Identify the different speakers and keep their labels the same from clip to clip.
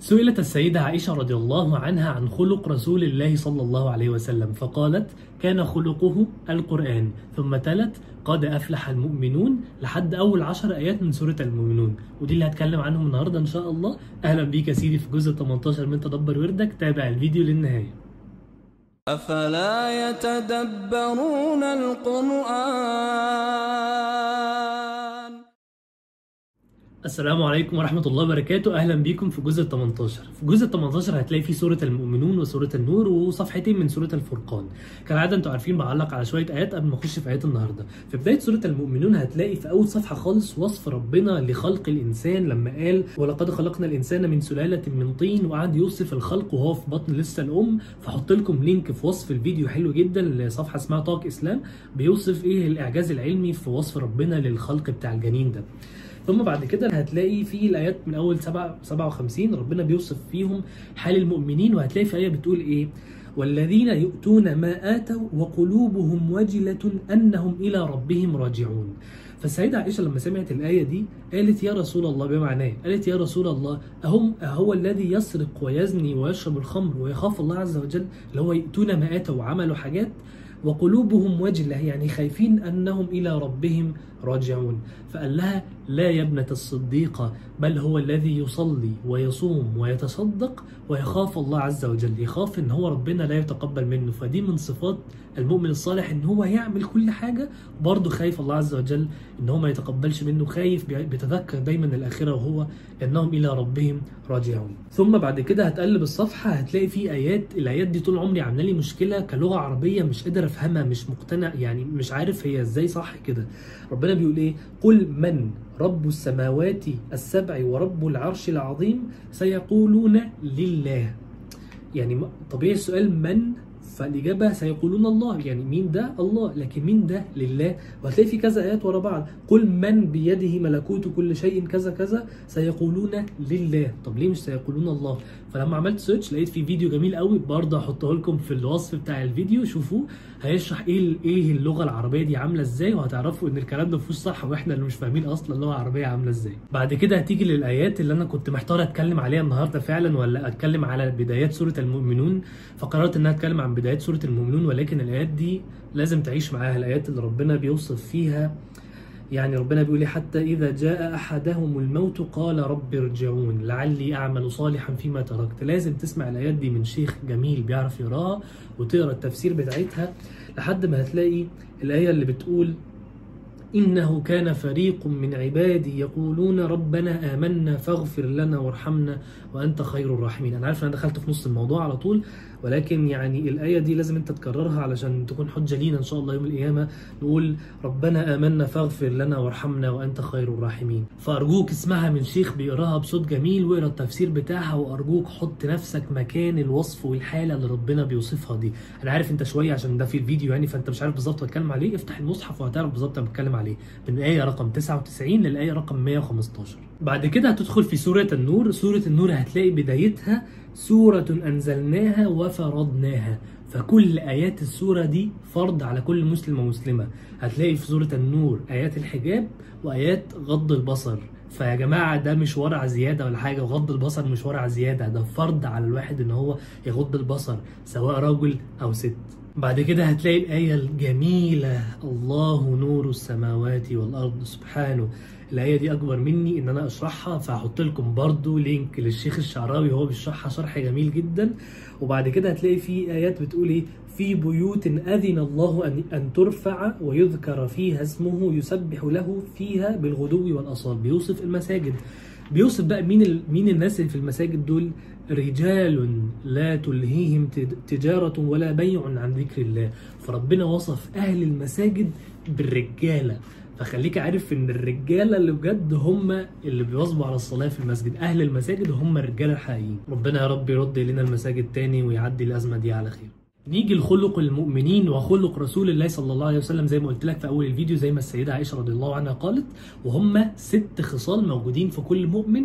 Speaker 1: سئلت السيدة عائشة رضي الله عنها عن خلق رسول الله صلى الله عليه وسلم فقالت كان خلقه القرآن ثم تلت قد أفلح المؤمنون لحد أول عشر آيات من سورة المؤمنون. ودي اللي هتكلم عنهم النهاردة إن شاء الله. أهلا بيك يا سيدي في جزء 18 من تدبر وردك. تابع الفيديو للنهاية.
Speaker 2: أفلا يتدبرون القرآن؟
Speaker 1: السلام عليكم ورحمة الله وبركاته. أهلا بيكم في جزء 18 في جزء 18 هتلاقي فيه سورة المؤمنون وسورة النور وصفحتين من سورة الفرقان. كالعادة أنتوا عارفين بعلق على شوية آيات قبل ما أخش في آيات النهاردة. في بداية سورة المؤمنون هتلاقي في أول صفحة خالص وصف ربنا لخلق الإنسان لما قال ولقد خلقنا الإنسان من سلالة من طين وقعد يوصف الخلق وهو في بطن لسه الأم فحط لكم لينك في وصف الفيديو حلو جدا لصفحة اسمها طاق إسلام بيوصف إيه الإعجاز العلمي في وصف ربنا للخلق بتاع الجنين ده. ثم بعد كده هتلاقي في الآيات من أول 7 57 ربنا بيوصف فيهم حال المؤمنين وهتلاقي في آية بتقول إيه؟ والذين يؤتون ما آتوا وقلوبهم وجلة أنهم إلى ربهم راجعون. فالسيدة عائشة لما سمعت الآية دي قالت يا رسول الله بمعناه قالت يا رسول الله أهم أهو الذي يسرق ويزني ويشرب الخمر ويخاف الله عز وجل اللي هو يؤتون ما آتوا وعملوا حاجات وقلوبهم وجلة يعني خايفين أنهم إلى ربهم راجعون. فقال لها لا يا ابنة الصديقة بل هو الذي يصلي ويصوم ويتصدق ويخاف الله عز وجل. يخاف إن هو ربنا لا يتقبل منه. فدي من صفات المؤمن الصالح إن هو يعمل كل حاجة برضه خايف الله عز وجل إن هو ما يتقبلش منه خايف بيتذكر دايما الآخرة وهو انهم إلى ربهم راجعون. ثم بعد كده هتقلب الصفحة هتلاقي في آيات الآيات دي طول عمري عاملة لي مشكلة كلغة عربية مش قادر أفهمها مش مقتنع يعني مش عارف هي إزاي صح كده. ربنا بيقول إيه قل من؟ رب السماوات السبع ورب العرش العظيم سيقولون لله. يعني طبيعي السؤال من فالإجابة سيقولون الله يعني مين ده؟ الله. لكن مين ده؟ لله. وهتلاقي في كذا آيات ورا بعض. قل من بيده ملكوت كل شيء كذا كذا. سيقولون لله. طب ليه مش سيقولون الله؟ فلما عملت سيرش لقيت في فيديو جميل قوي برضه هحطه لكم في الوصف بتاع الفيديو. شوفوه. هيشرح إيه إيه اللغة العربية دي عاملة إزاي؟ وهتعرفوا إن الكلام ده مفيهوش صح وإحنا اللي مش فاهمين أصلا اللغة العربية عاملة إزاي. بعد كده هتيجي للآيات اللي أنا كنت محتار أتكلم عليها النهارده فعلا ولا أتكلم على بدايات سورة المؤمنون. فقررت إن أنا أتكلم عن بدايات سورة المؤمنون ولكن الآيات دي لازم تعيش معاها الآيات اللي ربنا بيوصف فيها. يعني ربنا بيقول حتى إذا جاء أحدهم الموت قال رب ارجعون لعلي أعمل صالحا فيما تركت. لازم تسمع الآيات دي من شيخ جميل بيعرف يقراها وتقرأ التفسير بتاعتها لحد ما هتلاقي الآية اللي بتقول إنه كان فريق من عبادي يقولون ربنا آمنا فاغفر لنا وارحمنا وأنت خير الراحمين. أنا عارف أنا دخلت في نص الموضوع على طول ولكن يعني الآية دي لازم أنت تكررها علشان تكون حجة لينا إن شاء الله يوم القيامة. نقول ربنا آمنا فاغفر لنا وارحمنا وأنت خير الراحمين. فأرجوك اسمعها من شيخ بيقراها بصوت جميل واقرا التفسير بتاعها وأرجوك حط نفسك مكان الوصف والحالة اللي ربنا بيوصفها دي. أنا عارف أنت شوية عشان ده في الفيديو يعني فأنت مش عارف بالظبط بتكلم عليه. افتح المصحف وهتعرف بالظبط أنا بتكلم عليه. من الآية رقم 99 للآية رقم 115 بعد كده هتدخل في سورة النور. سورة النور هتلاقي بدايتها سورة أنزلناها وفرضناها. فكل آيات السورة دي فرض على كل مسلم ومسلمة. هتلاقي في سورة النور آيات الحجاب وآيات غض البصر. فيا جماعة ده مش ورع زيادة ولا حاجة؟ وغض البصر مش ورع زيادة. ده فرض على الواحد إن هو يغض البصر سواء رجل أو ست. بعد كده هتلاقي الآية الجميلة الله نور السماوات والأرض سبحانه. الآية دي أكبر مني إن أنا أشرحها فهحط لكم برضو لينك للشيخ الشعراوي وهو بيشرحها شرح جميل جدا. وبعد كده هتلاقي في آيات بتقول إيه؟ في بيوت أذن الله أن, أن ترفع ويذكر فيها اسمه يسبح له فيها بالغدو والأصال. بيوصف المساجد. بيوصف بقى مين. مين الناس اللي في المساجد دول؟ رجال لا تلهيهم تجارة ولا بيع عن ذكر الله. فربنا وصف أهل المساجد بالرجالة. فخليك عارف إن الرجالة اللي بجد هم اللي بيواظبوا على الصلاة في المسجد. أهل المساجد هم الرجالة الحقيقيين. ربنا يا رب يرد إلينا المساجد تاني ويعدي الأزمة دي على خير. نيجي لخلق المؤمنين وخلق رسول الله صلى الله عليه وسلم زي ما قلت لك في أول الفيديو زي ما السيدة عائشة رضي الله عنها قالت وهم ست خصال موجودين في كل مؤمن.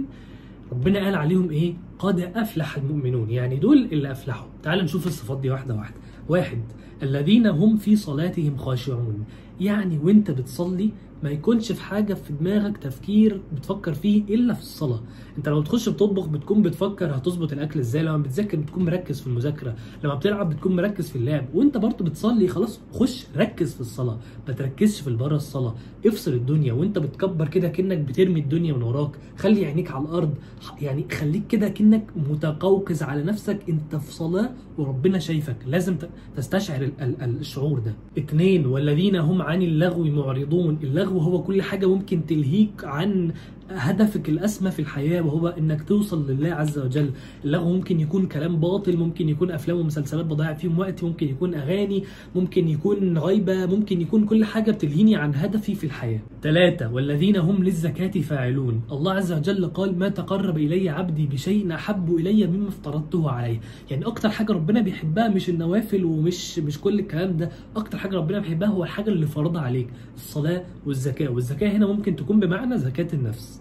Speaker 1: ربنا قال عليهم إيه؟ قد افلح المؤمنون. يعني دول اللي أفلحوا. تعال نشوف الصفات دي واحدة واحدة. واحد الذين هم في صلاتهم خاشعون. يعني وانت بتصلي ما يكونش في حاجة في دماغك تفكير بتفكر فيه إلا في الصلاة. أنت لما بتخش بتطبخ بتكون بتفكر هتظبط الأكل إزاي لما بتذاكر بتكون مركز في المذاكرة لما بتلعب بتكون مركز في اللعب وانت برضه بتصلي خلاص خش ركز في الصلاة ما تركزش في بره الصلاة. افصل الدنيا وانت بتكبر كده كأنك بترمي الدنيا من وراك خلي عينيك على الأرض يعني خليك كده كأنك متقوقز على نفسك انت في صلاة وربنا شايفك. لازم تستشعر ال- ال- ال- الشعور ده. اتنين والذين هم عن اللغو معرضون. اللغو هو كل حاجة ممكن تلهيك عن هدفك الأسمى في الحياة وهو إنك توصل لله عز وجل. اللغو ممكن يكون كلام باطل ممكن يكون أفلام ومسلسلات بضيع فيهم وقتي ممكن يكون أغاني ممكن يكون غيبة ممكن يكون كل حاجة بتلهيني عن هدفي في الحياة. ثلاثة والذين هم للزكاة فاعلون. الله عز وجل قال ما تقرب إلي عبدي بشيء أحب إلي مما افترضته عليه. يعني أكتر حاجة ربنا بيحبها مش النوافل ومش مش كل الكلام ده. أكتر حاجة ربنا بيحبها هو الحاجة اللي فرضها عليك الصلاة والزكاة. والزكاة هنا ممكن تكون بمعنى زكاة النفس.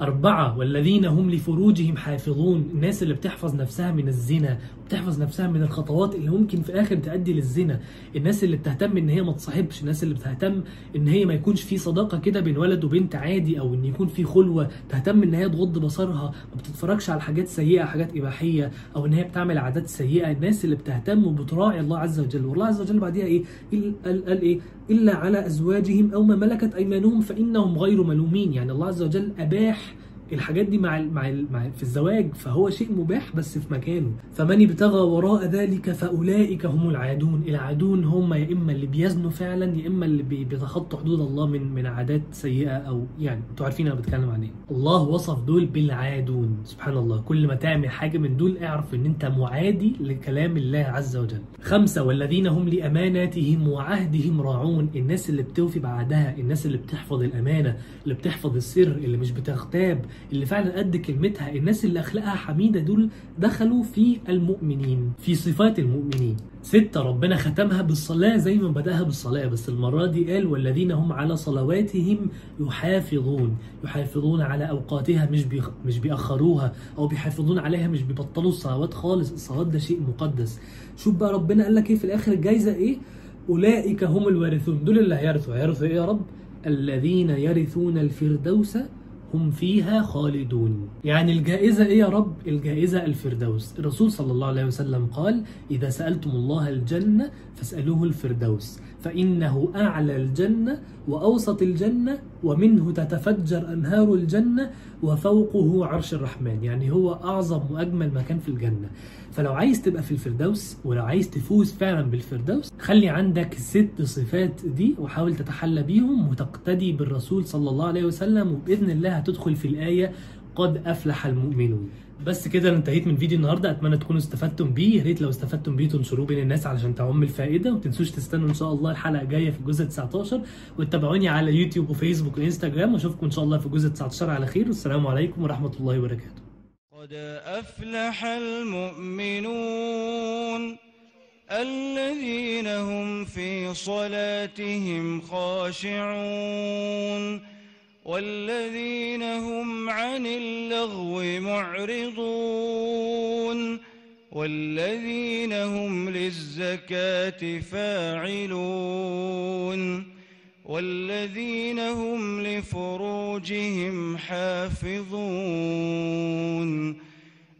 Speaker 1: أربعة والذين هم لفروجهم حافظون. الناس اللي بتحفظ نفسها من الزنا بتحفظ نفسها من الخطوات اللي ممكن في الآخر تؤدي للزنا. الناس اللي بتهتم إن هي ما تصاحبش الناس اللي بتهتم إن هي ما يكونش في صداقة كده بين ولد وبنت عادي أو إن يكون في خلوة تهتم إن هي تغض بصرها ما بتتفرجش على حاجات سيئة حاجات إباحية أو إن هي بتعمل عادات سيئة. الناس اللي بتهتم وبتراعي الله عز وجل والله عز وجل بعديها إيه؟ قال إيه؟ إلا على أزواجهم أو ما ملكت أيمانهم فإنهم غير ملومين. يعني الله عز وجل أباح الحاجات دي مع ال مع, ال مع في الزواج فهو شيء مباح بس في مكانه. فمن ابتغى وراء ذلك فأولئك هم العادون. العادون هم يا إما اللي بيزنوا فعلا يا إما اللي بي- بيتخطوا حدود الله من من عادات سيئة أو يعني أنتوا عارفين أنا بتكلم عن إيه. الله وصف دول بالعادون. سبحان الله. كل ما تعمل حاجة من دول اعرف إن أنت معادي لكلام الله عز وجل. خمسة والذين هم لأماناتهم وعهدهم راعون. الناس اللي بتوفي بعهدها الناس اللي بتحفظ الأمانة اللي بتحفظ السر اللي مش بتغتاب. اللي فعلا قد كلمتها الناس اللي اخلاقها حميدة دول دخلوا في المؤمنين في صفات المؤمنين. ستة ربنا ختمها بالصلاة زي ما بدأها بالصلاة بس المرة دي قال والذين هم على صلواتهم يحافظون. يحافظون على أوقاتها مش بيخ... مش بيأخروها أو بيحافظون عليها مش بيبطلوا الصلوات خالص. الصلوات ده شيء مقدس. شوف بقى ربنا قال لك إيه في الآخر الجايزة؟ إيه؟ أولئك هم الوارثون. دول اللي هيرثوا. هيرثوا إيه يا رب؟ الذين يرثون الفردوس هم فيها خالدون. يعني الجائزة إيه يا رب؟ الجائزة الفردوس. الرسول صلى الله عليه وسلم قال إذا سألتم الله الجنة فاسألوه الفردوس. فإنه أعلى الجنة وأوسط الجنة ومنه تتفجر أنهار الجنة وفوقه عرش الرحمن. يعني هو أعظم وأجمل مكان في الجنة. فلو عايز تبقى في الفردوس ولو عايز تفوز فعلا بالفردوس خلي عندك الست صفات دي وحاول تتحلى بيهم وتقتدي بالرسول صلى الله عليه وسلم وبإذن الله هتدخل في الآية قد أفلح المؤمنون. بس كده أنا انتهيت من فيديو النهارده أتمنى تكونوا استفدتم بيه. يا ريت لو استفدتم بيه تنشروه بين الناس علشان تعم الفائدة. وما تنسوش تستنوا إن شاء الله الحلقة الجاية في الجزء 19 وتتابعوني على يوتيوب وفيسبوك وإنستجرام. واشوفكم إن شاء الله في الجزء 19 على خير. والسلام عليكم ورحمة الله وبركاته.
Speaker 2: قد أفلح المؤمنون الذين هم في صلاتهم خاشعون. والذين هم عن اللغو معرضون والذين هم للزكاة فاعلون والذين هم لفروجهم حافظون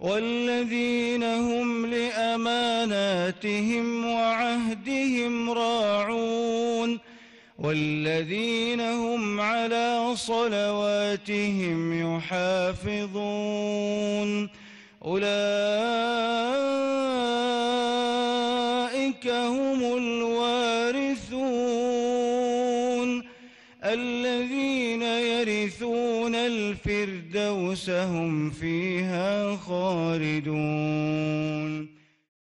Speaker 2: والذين هم لأماناتهم وعهدهم راعون والذين هم على صلواتهم يحافظون أولئك